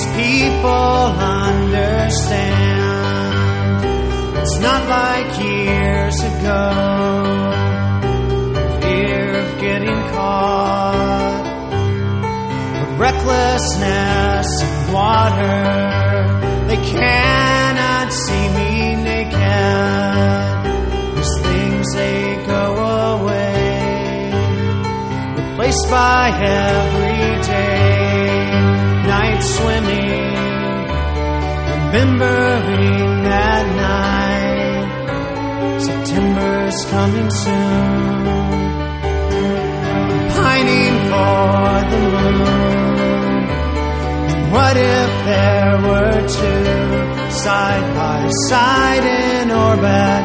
these people understand. It's not like years ago. Fear of getting caught, a recklessness of water. They cannot see me naked. These things they go away, replaced by night swimming. Remembering that night, September's coming soon. Pining for the moon. And what if there were two side by side in orbit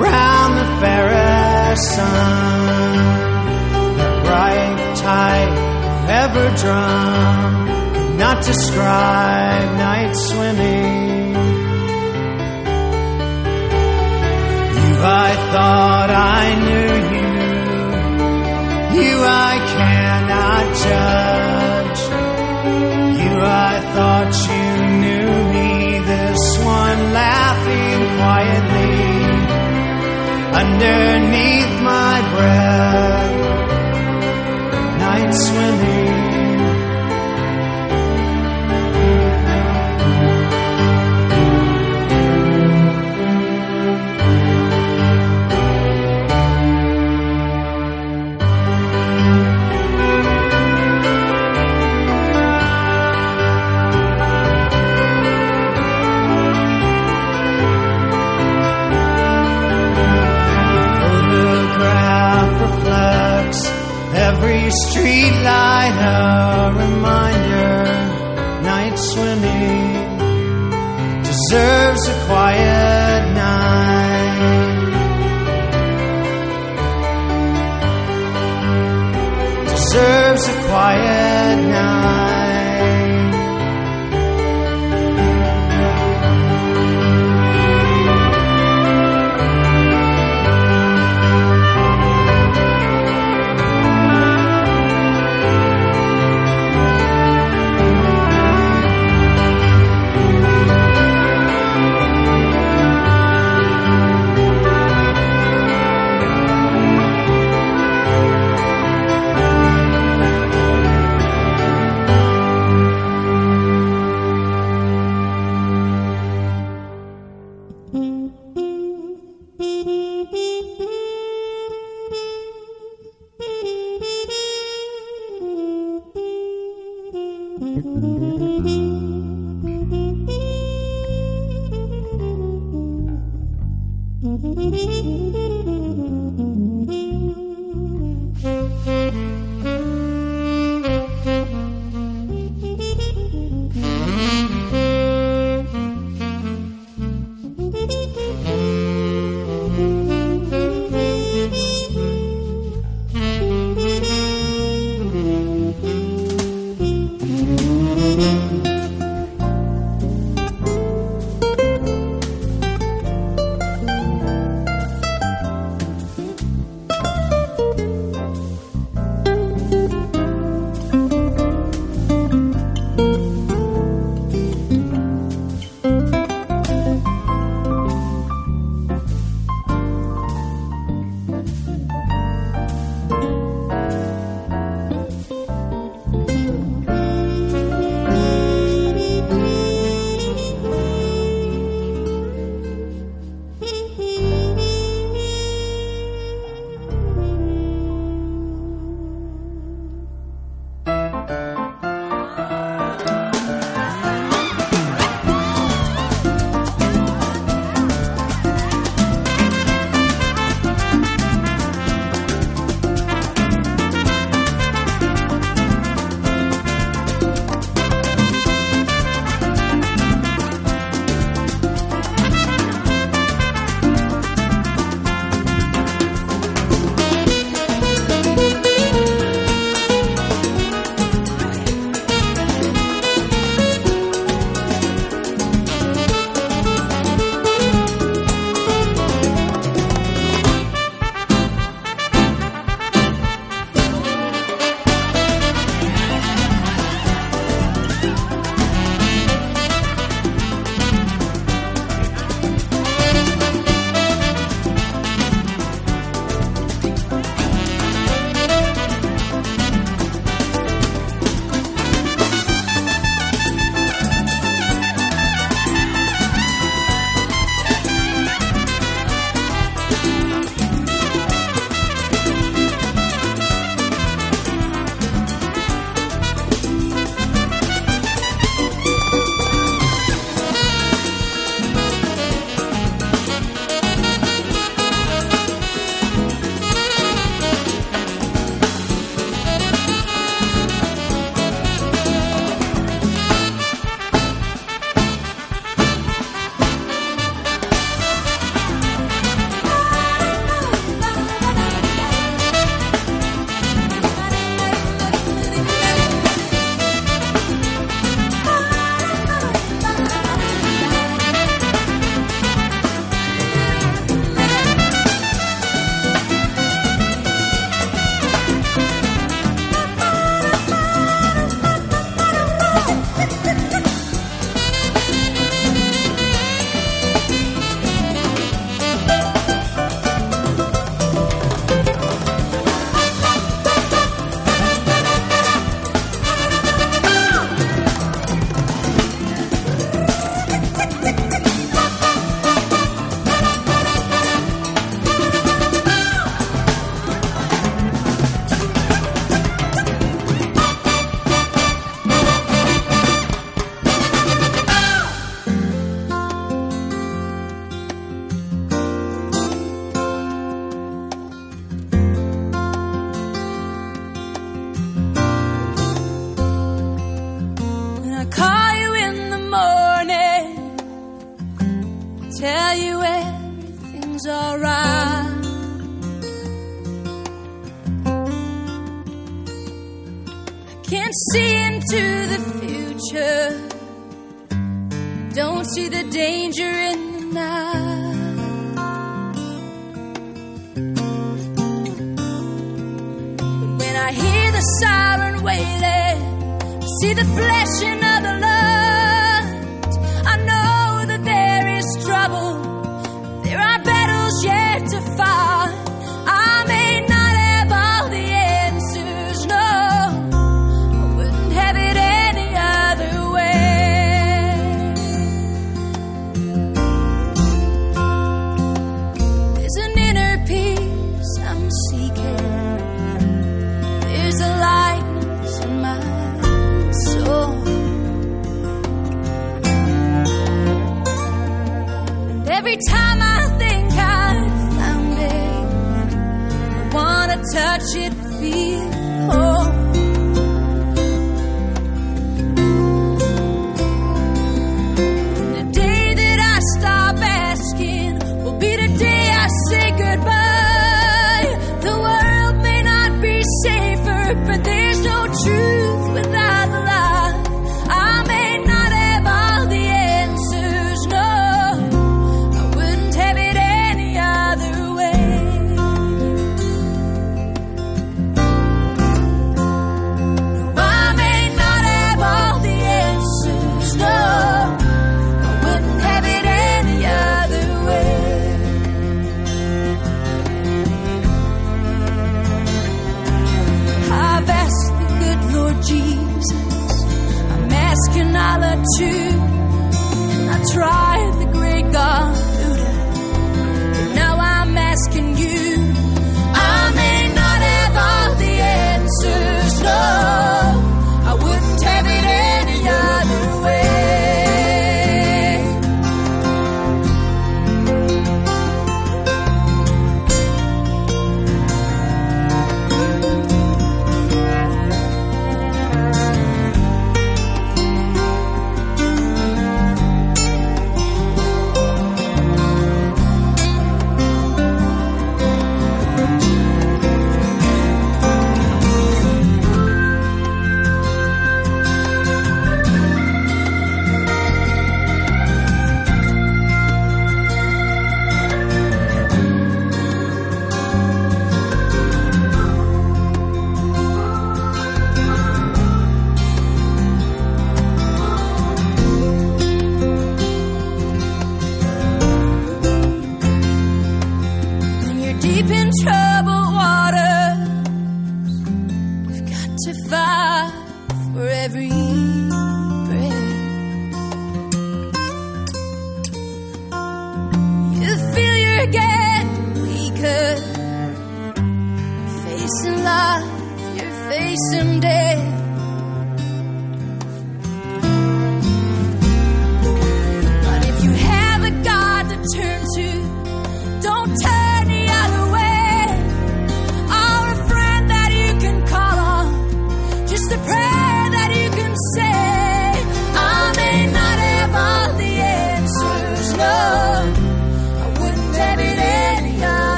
around the fairest sun? That bright tide ever drum not describe night swimming. You, I thought I knew you. You, I cannot judge. You, I thought you knew me. This one laughing quietly underneath my breath. Night swimming. Every street light a reminder night swimming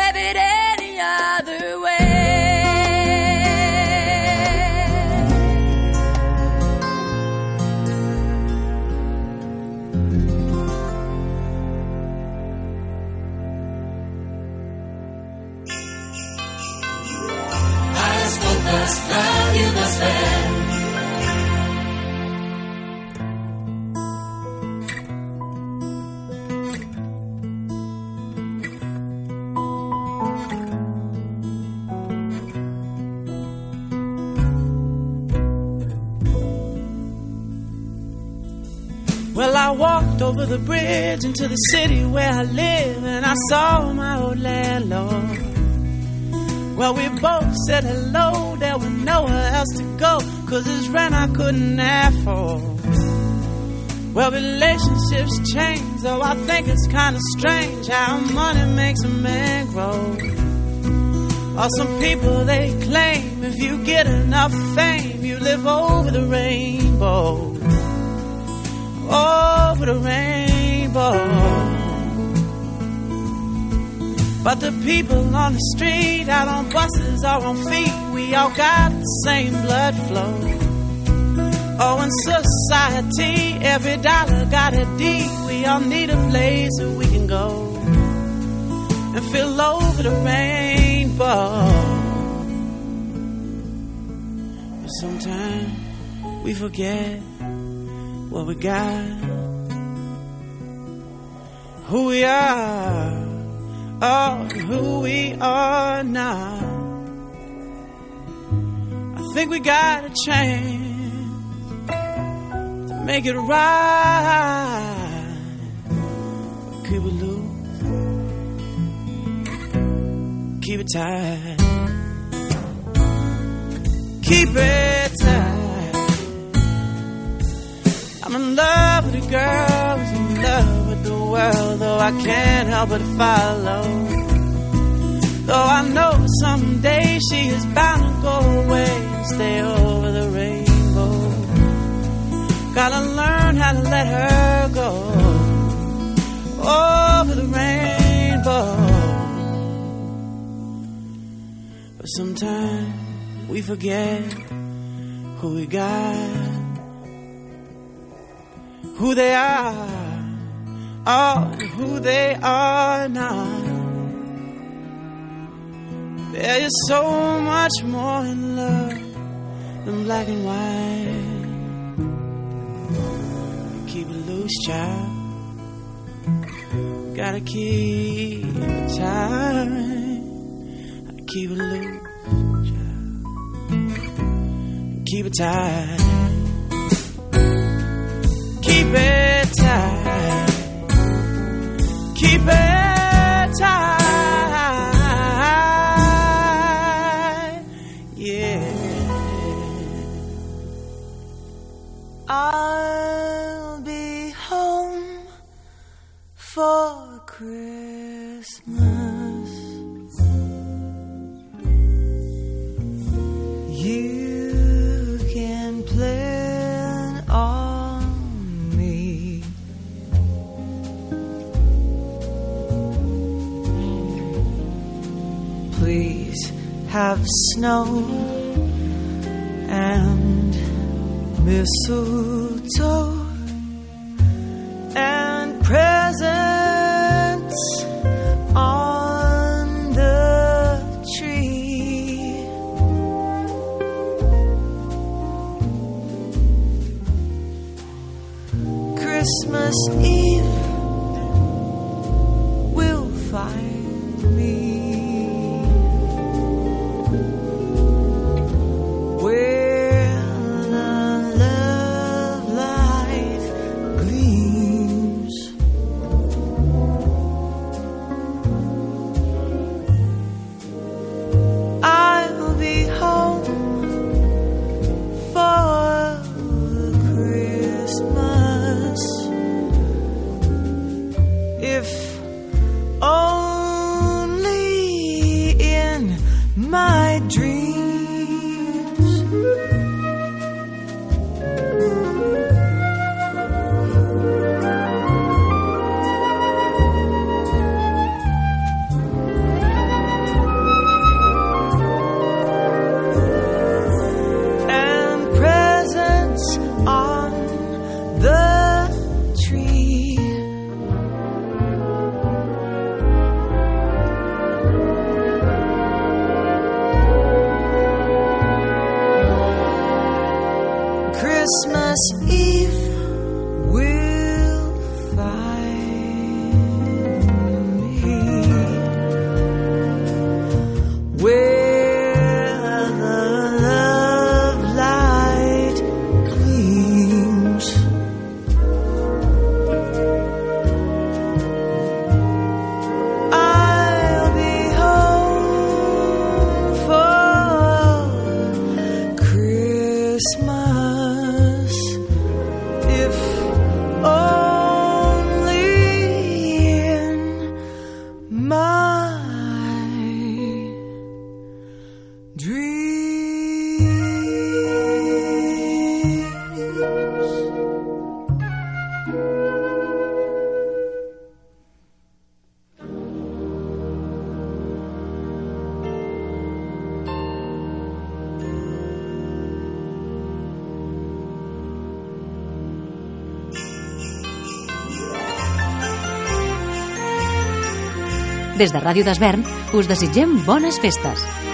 have it any other way. Has you must. over the bridge into the city where I live, and I saw my old landlord. Well, we both said hello, there was nowhere else to go, cause it's rent I couldn't afford. Well, relationships change, though I think it's kinda strange how money makes a man grow. Or some people they claim if you get enough fame, you live over the rainbow. Oh, over the rainbow. But the people on the street, out on buses or on feet, we all got the same blood flow. Oh, in society, every dollar got a D. We all need a place where we can go and feel over the rainbow. But sometimes we forget what we got, who we are are who we are now. I think we got a chance to make it right. Keep it loose, keep it tight, keep it tight. I'm in love with a girl who's in love the world, though I can't help but follow. Though I know someday she is bound to go away and stay over the rainbow. Gotta learn how to let her go over the rainbow. But sometimes we forget who we got who they are, oh, who they are now. There is so much more in love than black and white. Keep it loose, child. Gotta keep it tight. Keep it loose, child. Keep it tight keep it tight. Keep it have snow and mistletoe and presents on the tree. Christmas Eve Des de Ràdio d'Esvern us desitgem bones festes.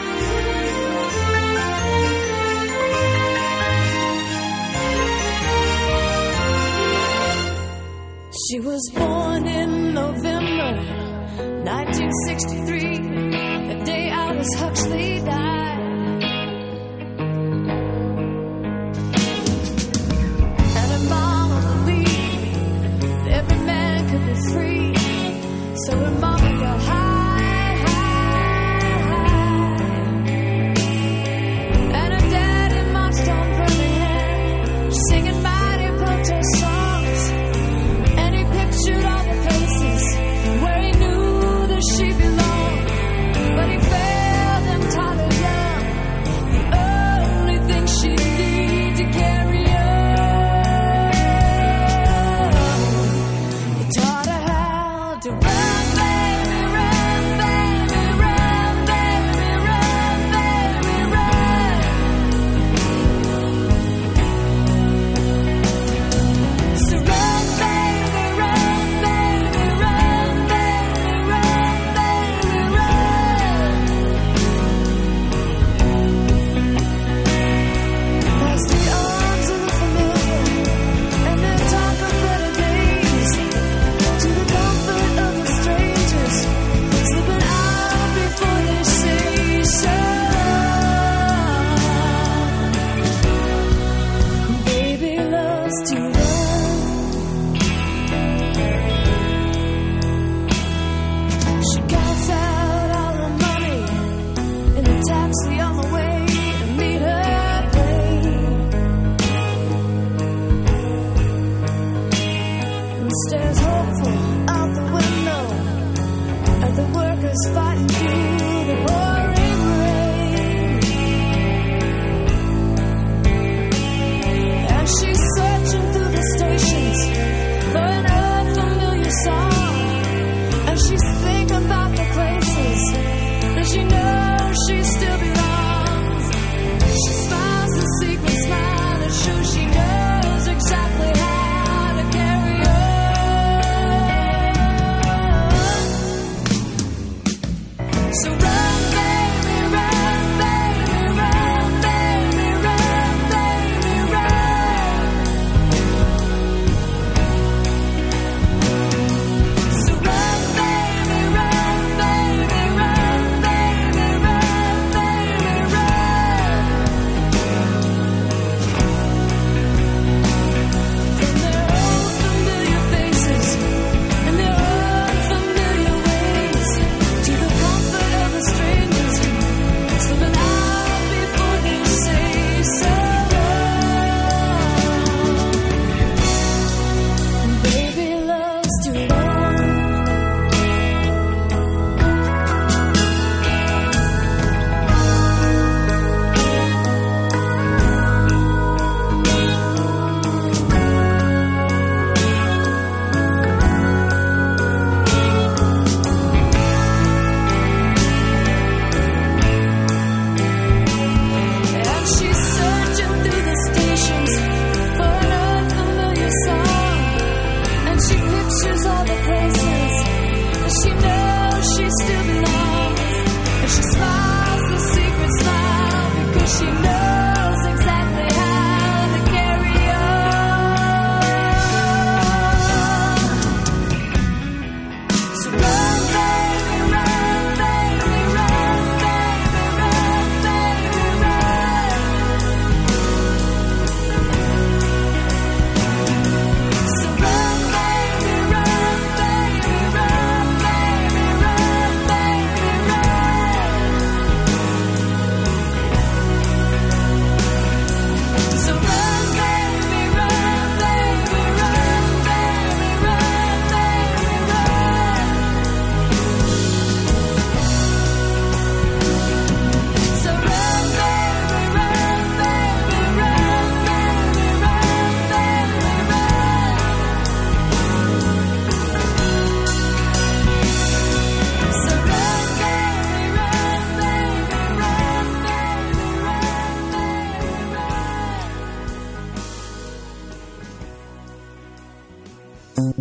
Thank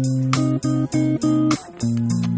you.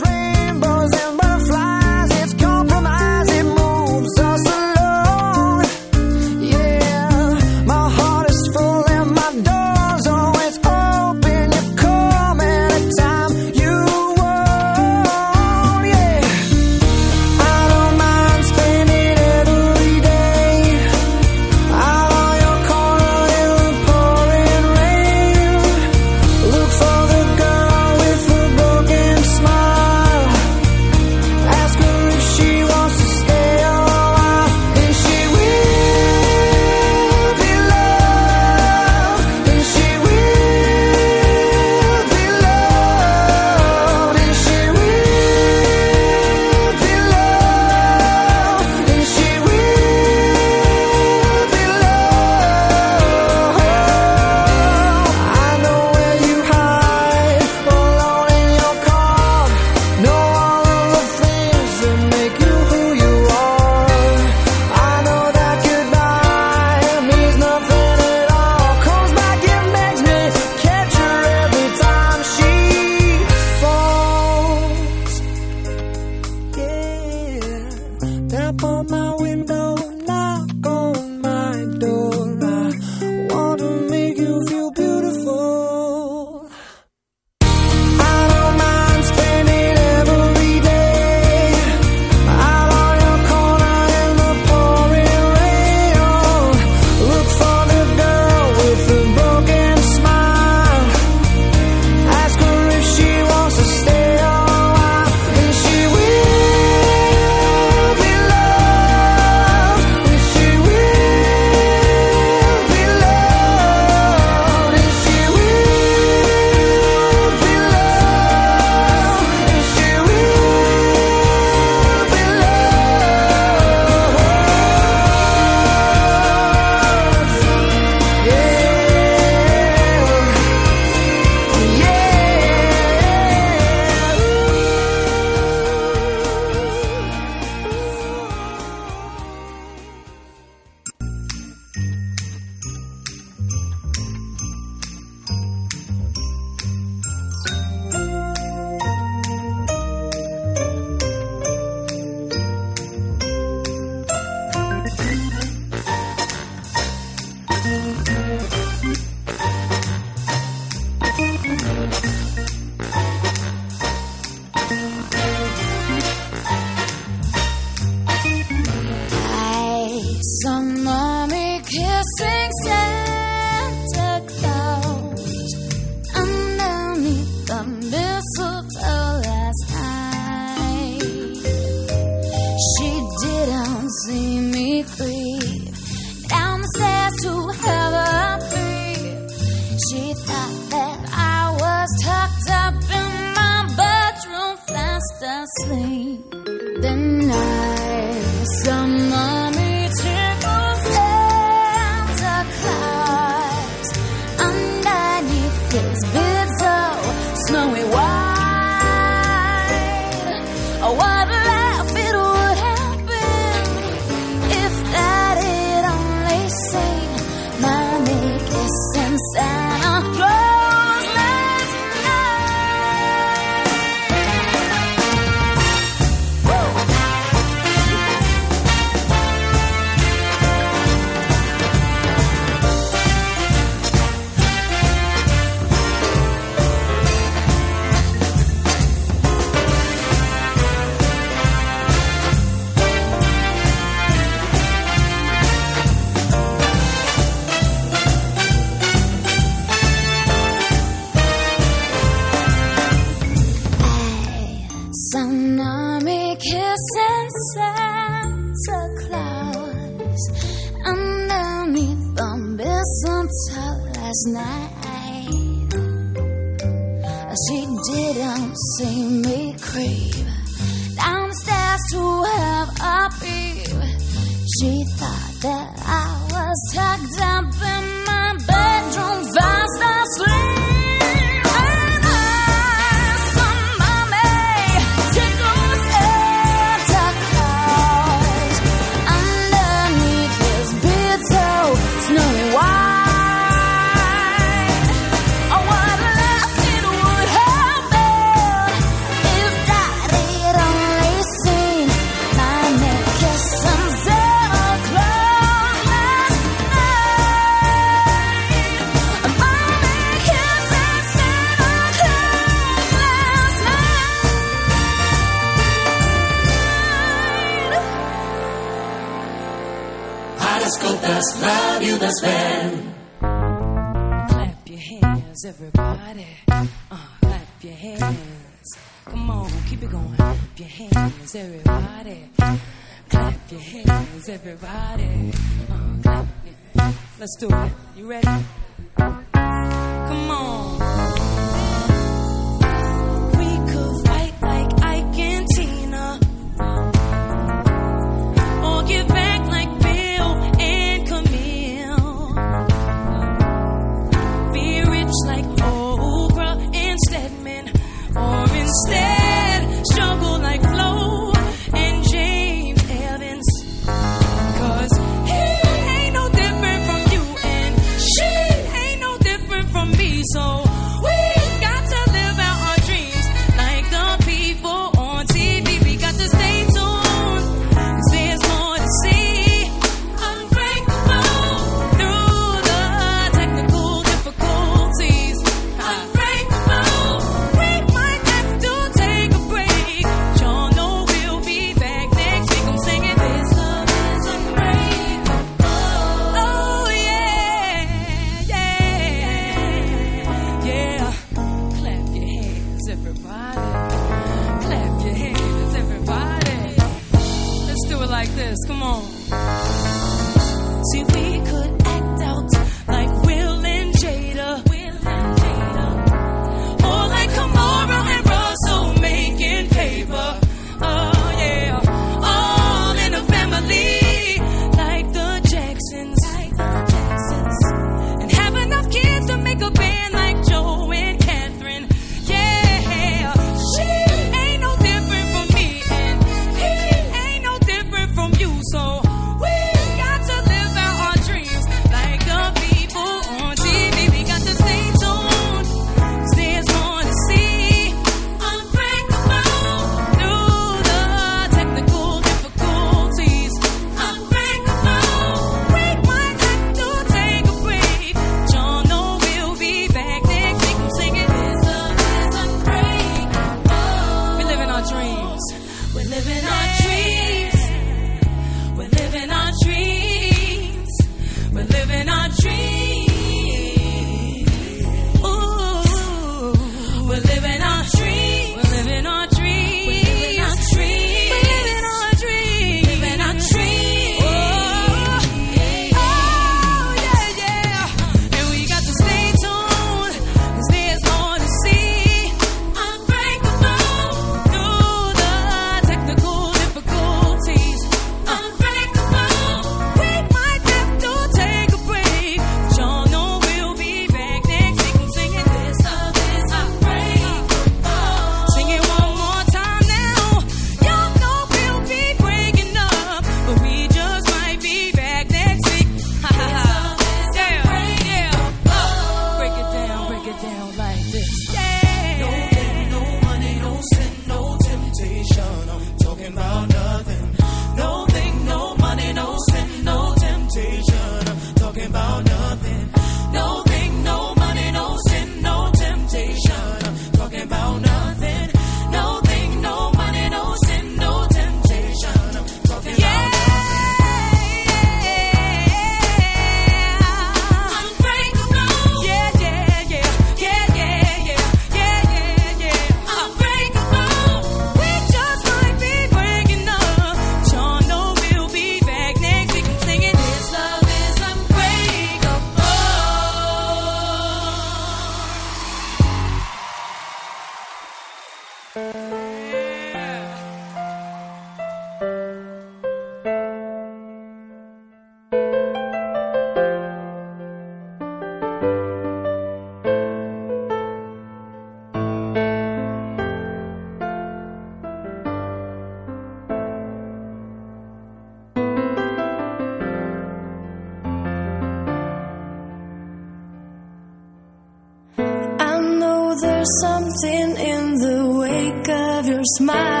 There's something in the wake of your smile.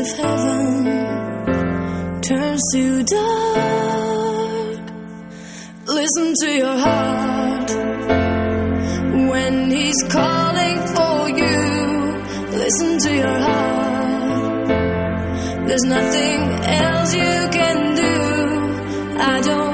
of heaven turns to dark. Listen to your heart when he's calling for you. Listen to your heart. There's nothing else you can do. I don't.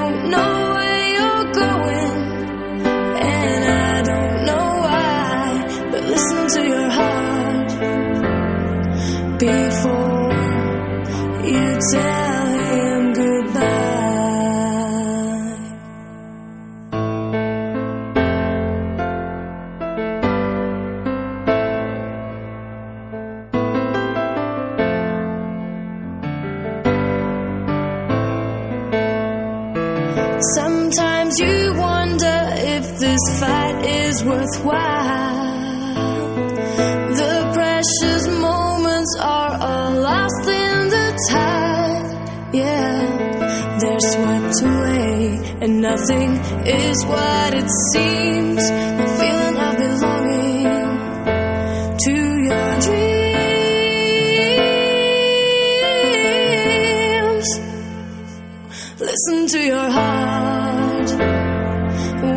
listen to your heart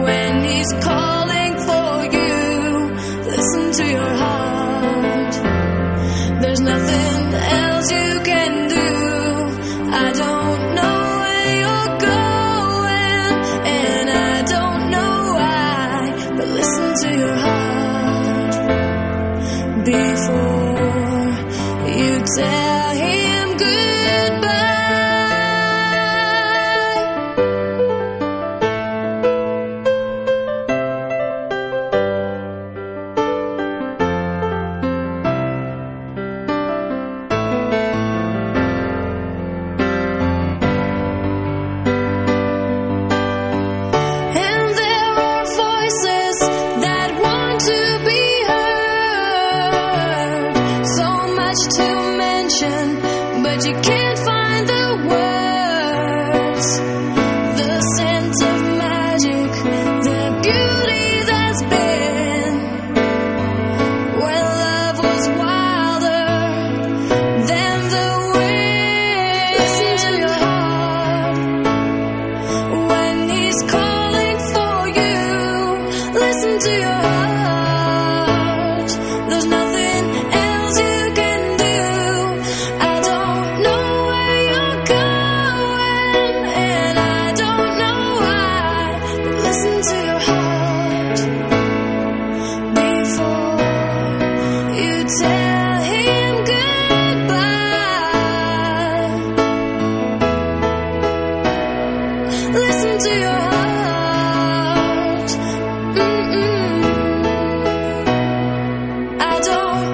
when he's calling.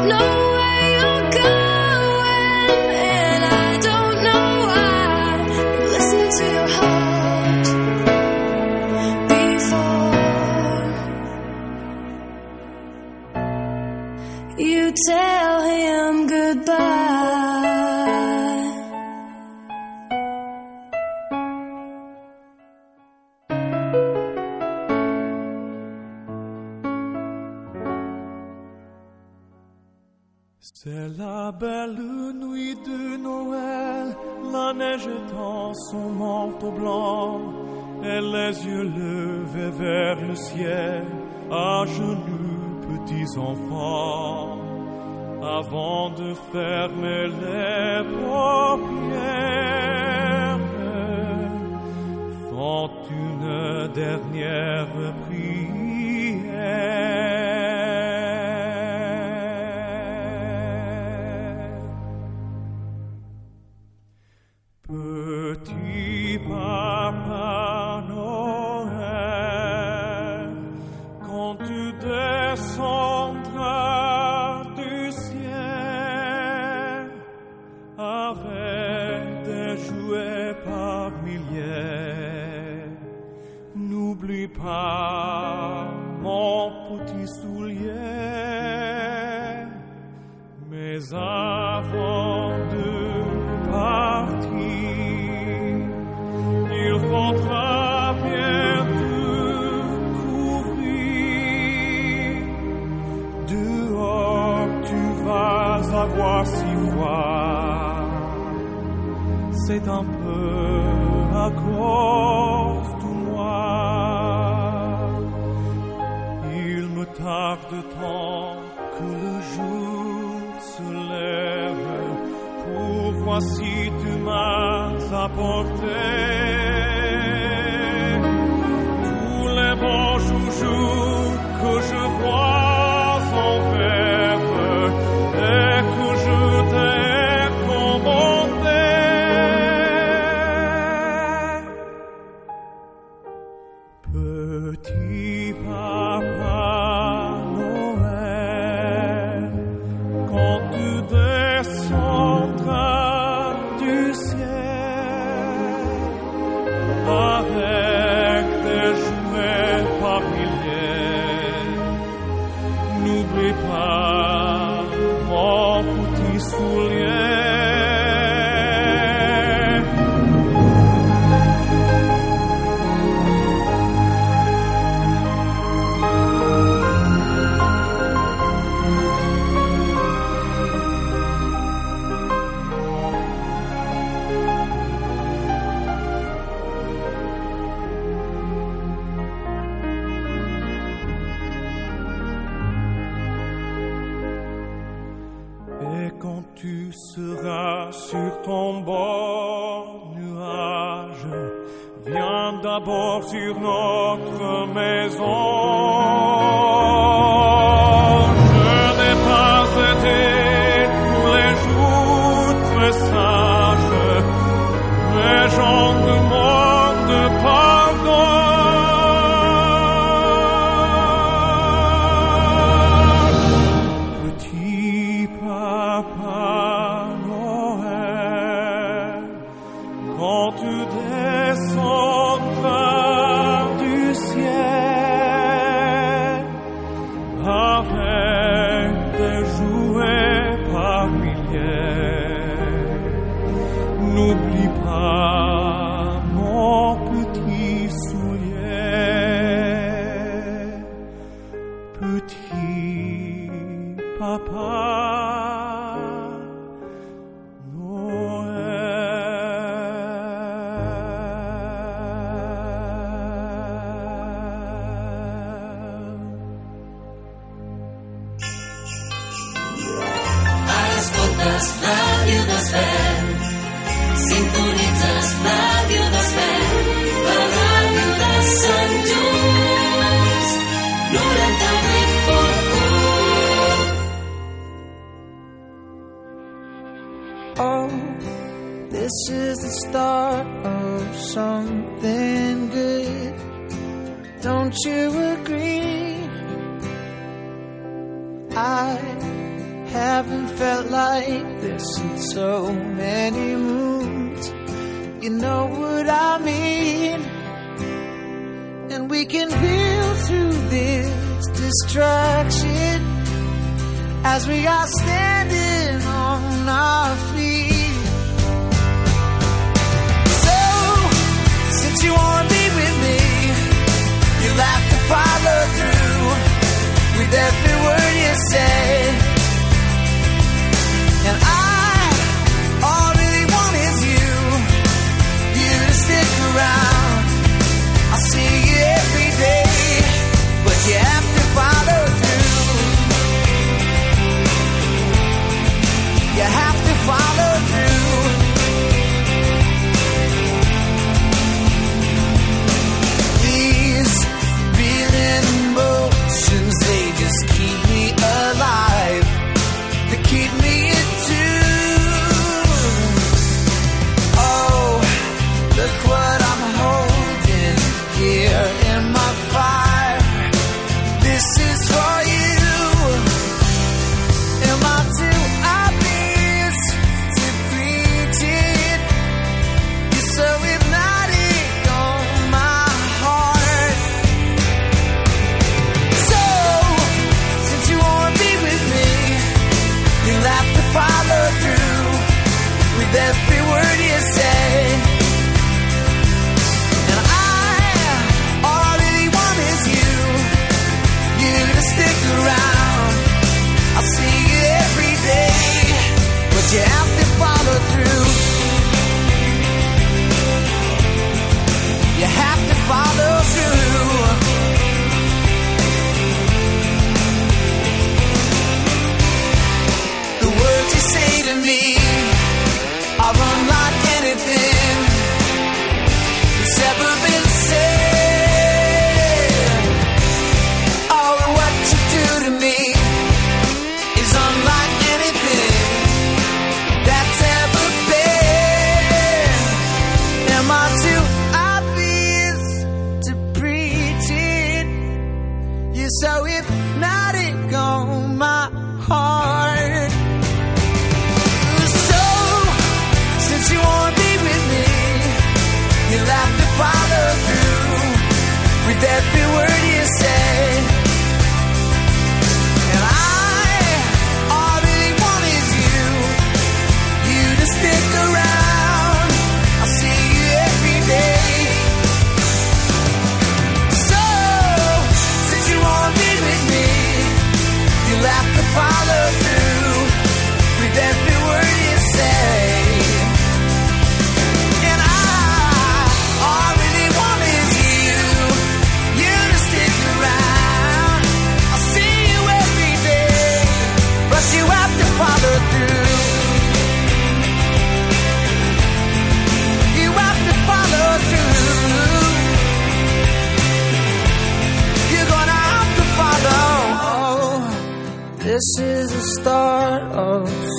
no. La belle nuit de Noël, la neige étend son manteau blanc, et les yeux levés vers le ciel, à genoux petits enfants, avant de fermer les paupières, font une dernière prière. 最多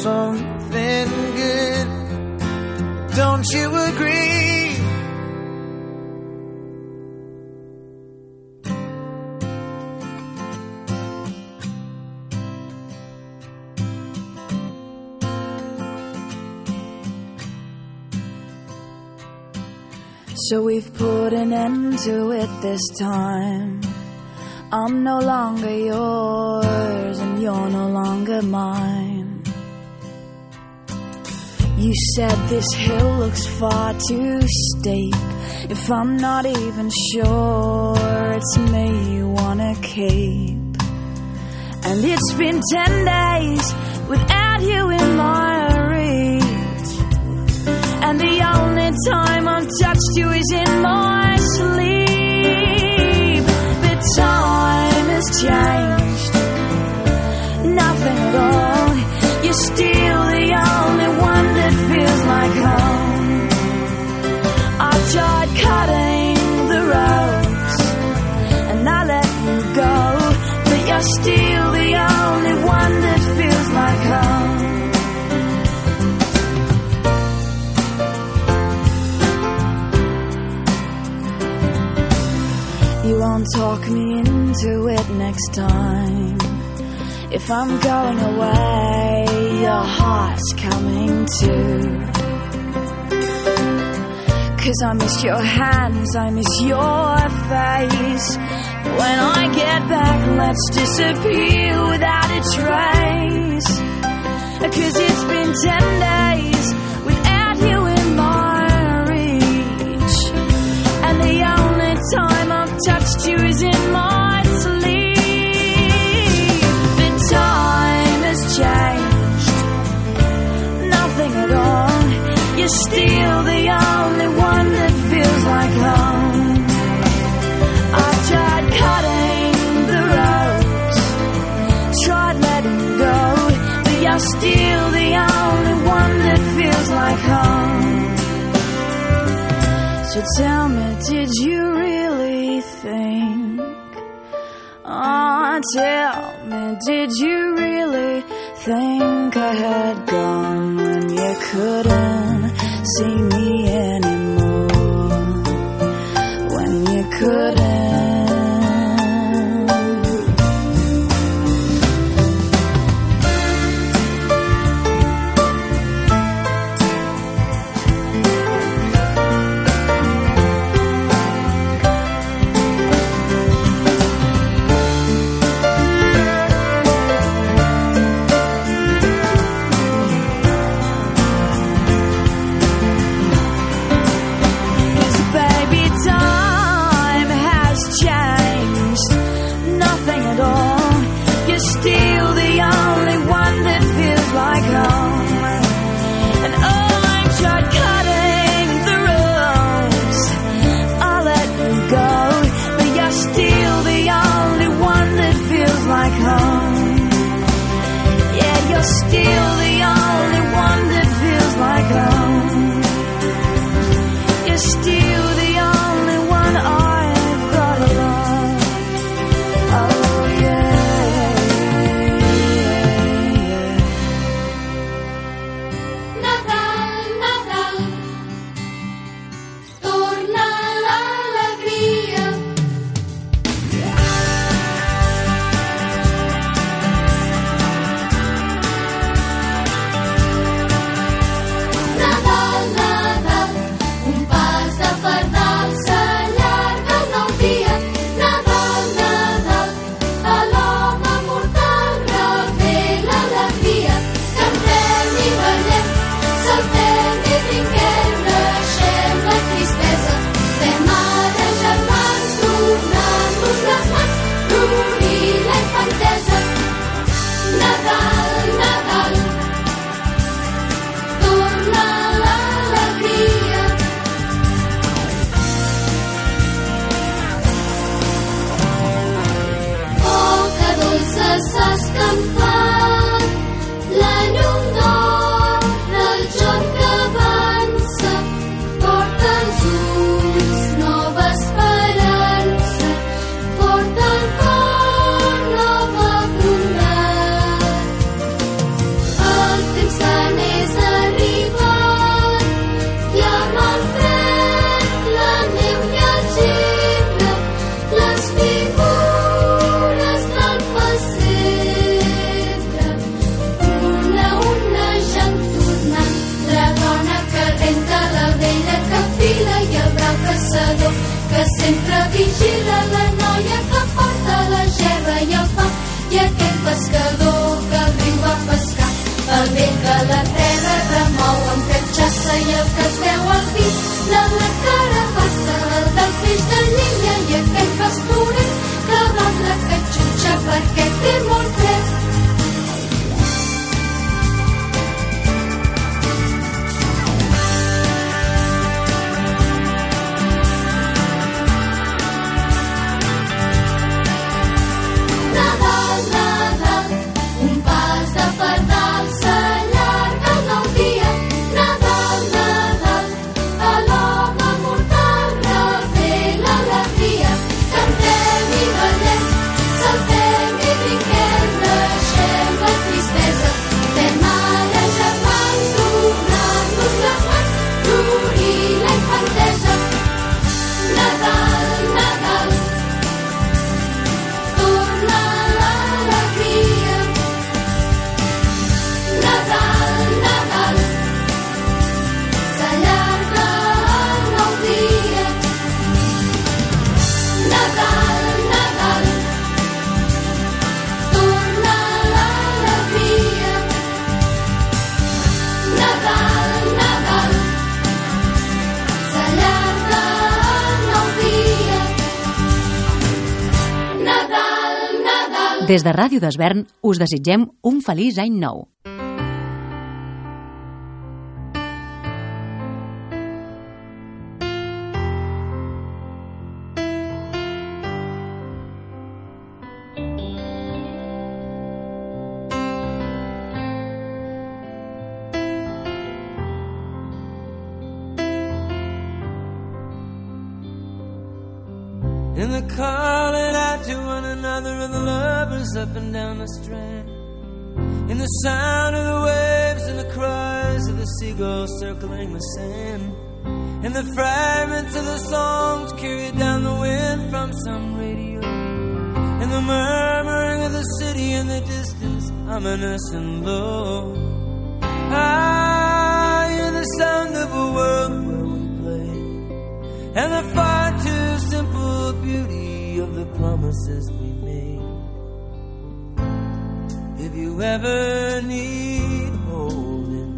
something good. Don't you agree? So we've put an end to it this time. I'm no longer yours and you're no longer mine. You said this hill looks far too steep. If I'm not even sure it's me you wanna keep. And it's been ten days without you in my reach. And the only time I've touched you is in my sleep. Changed. Nothing at all. You're still the only one that feels like home. I tried cutting the ropes and I let you go. But you're still the only one that feels like home. You won't talk me into it next time. If I'm going away, your heart's coming too. Cause I miss your hands, I miss your face. When I get back, let's disappear without a trace. Cause it's been ten days You're still the only one that feels like home. I tried cutting the ropes, tried letting go, but you're still the only one that feels like home. So tell me, did you really think? Oh, tell me, did you really think I had gone when you couldn't see me anymore? When you couldn't. Des de Ràdio d'Esvern us desitgem un feliç any nou. up and down the strand. In the sound of the waves and the cries of the seagulls circling the sand. And the fragments of the songs carried down the wind from some radio. And the murmuring of the city in the distance, ominous and low. I hear the sound of a world where we play. And the far too simple beauty of the promises we you ever need holding,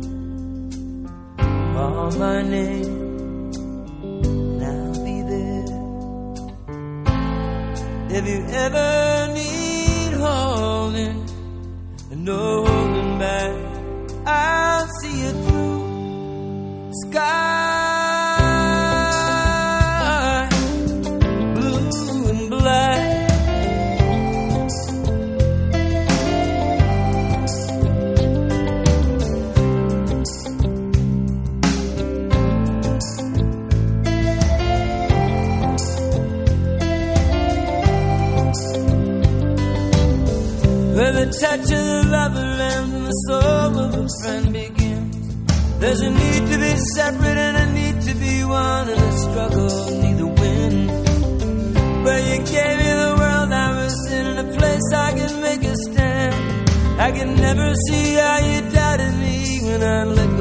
call my name. And I'll be there. If you ever need holding, no holding back, I'll see you through. Sky. can never see how you doubted me when I look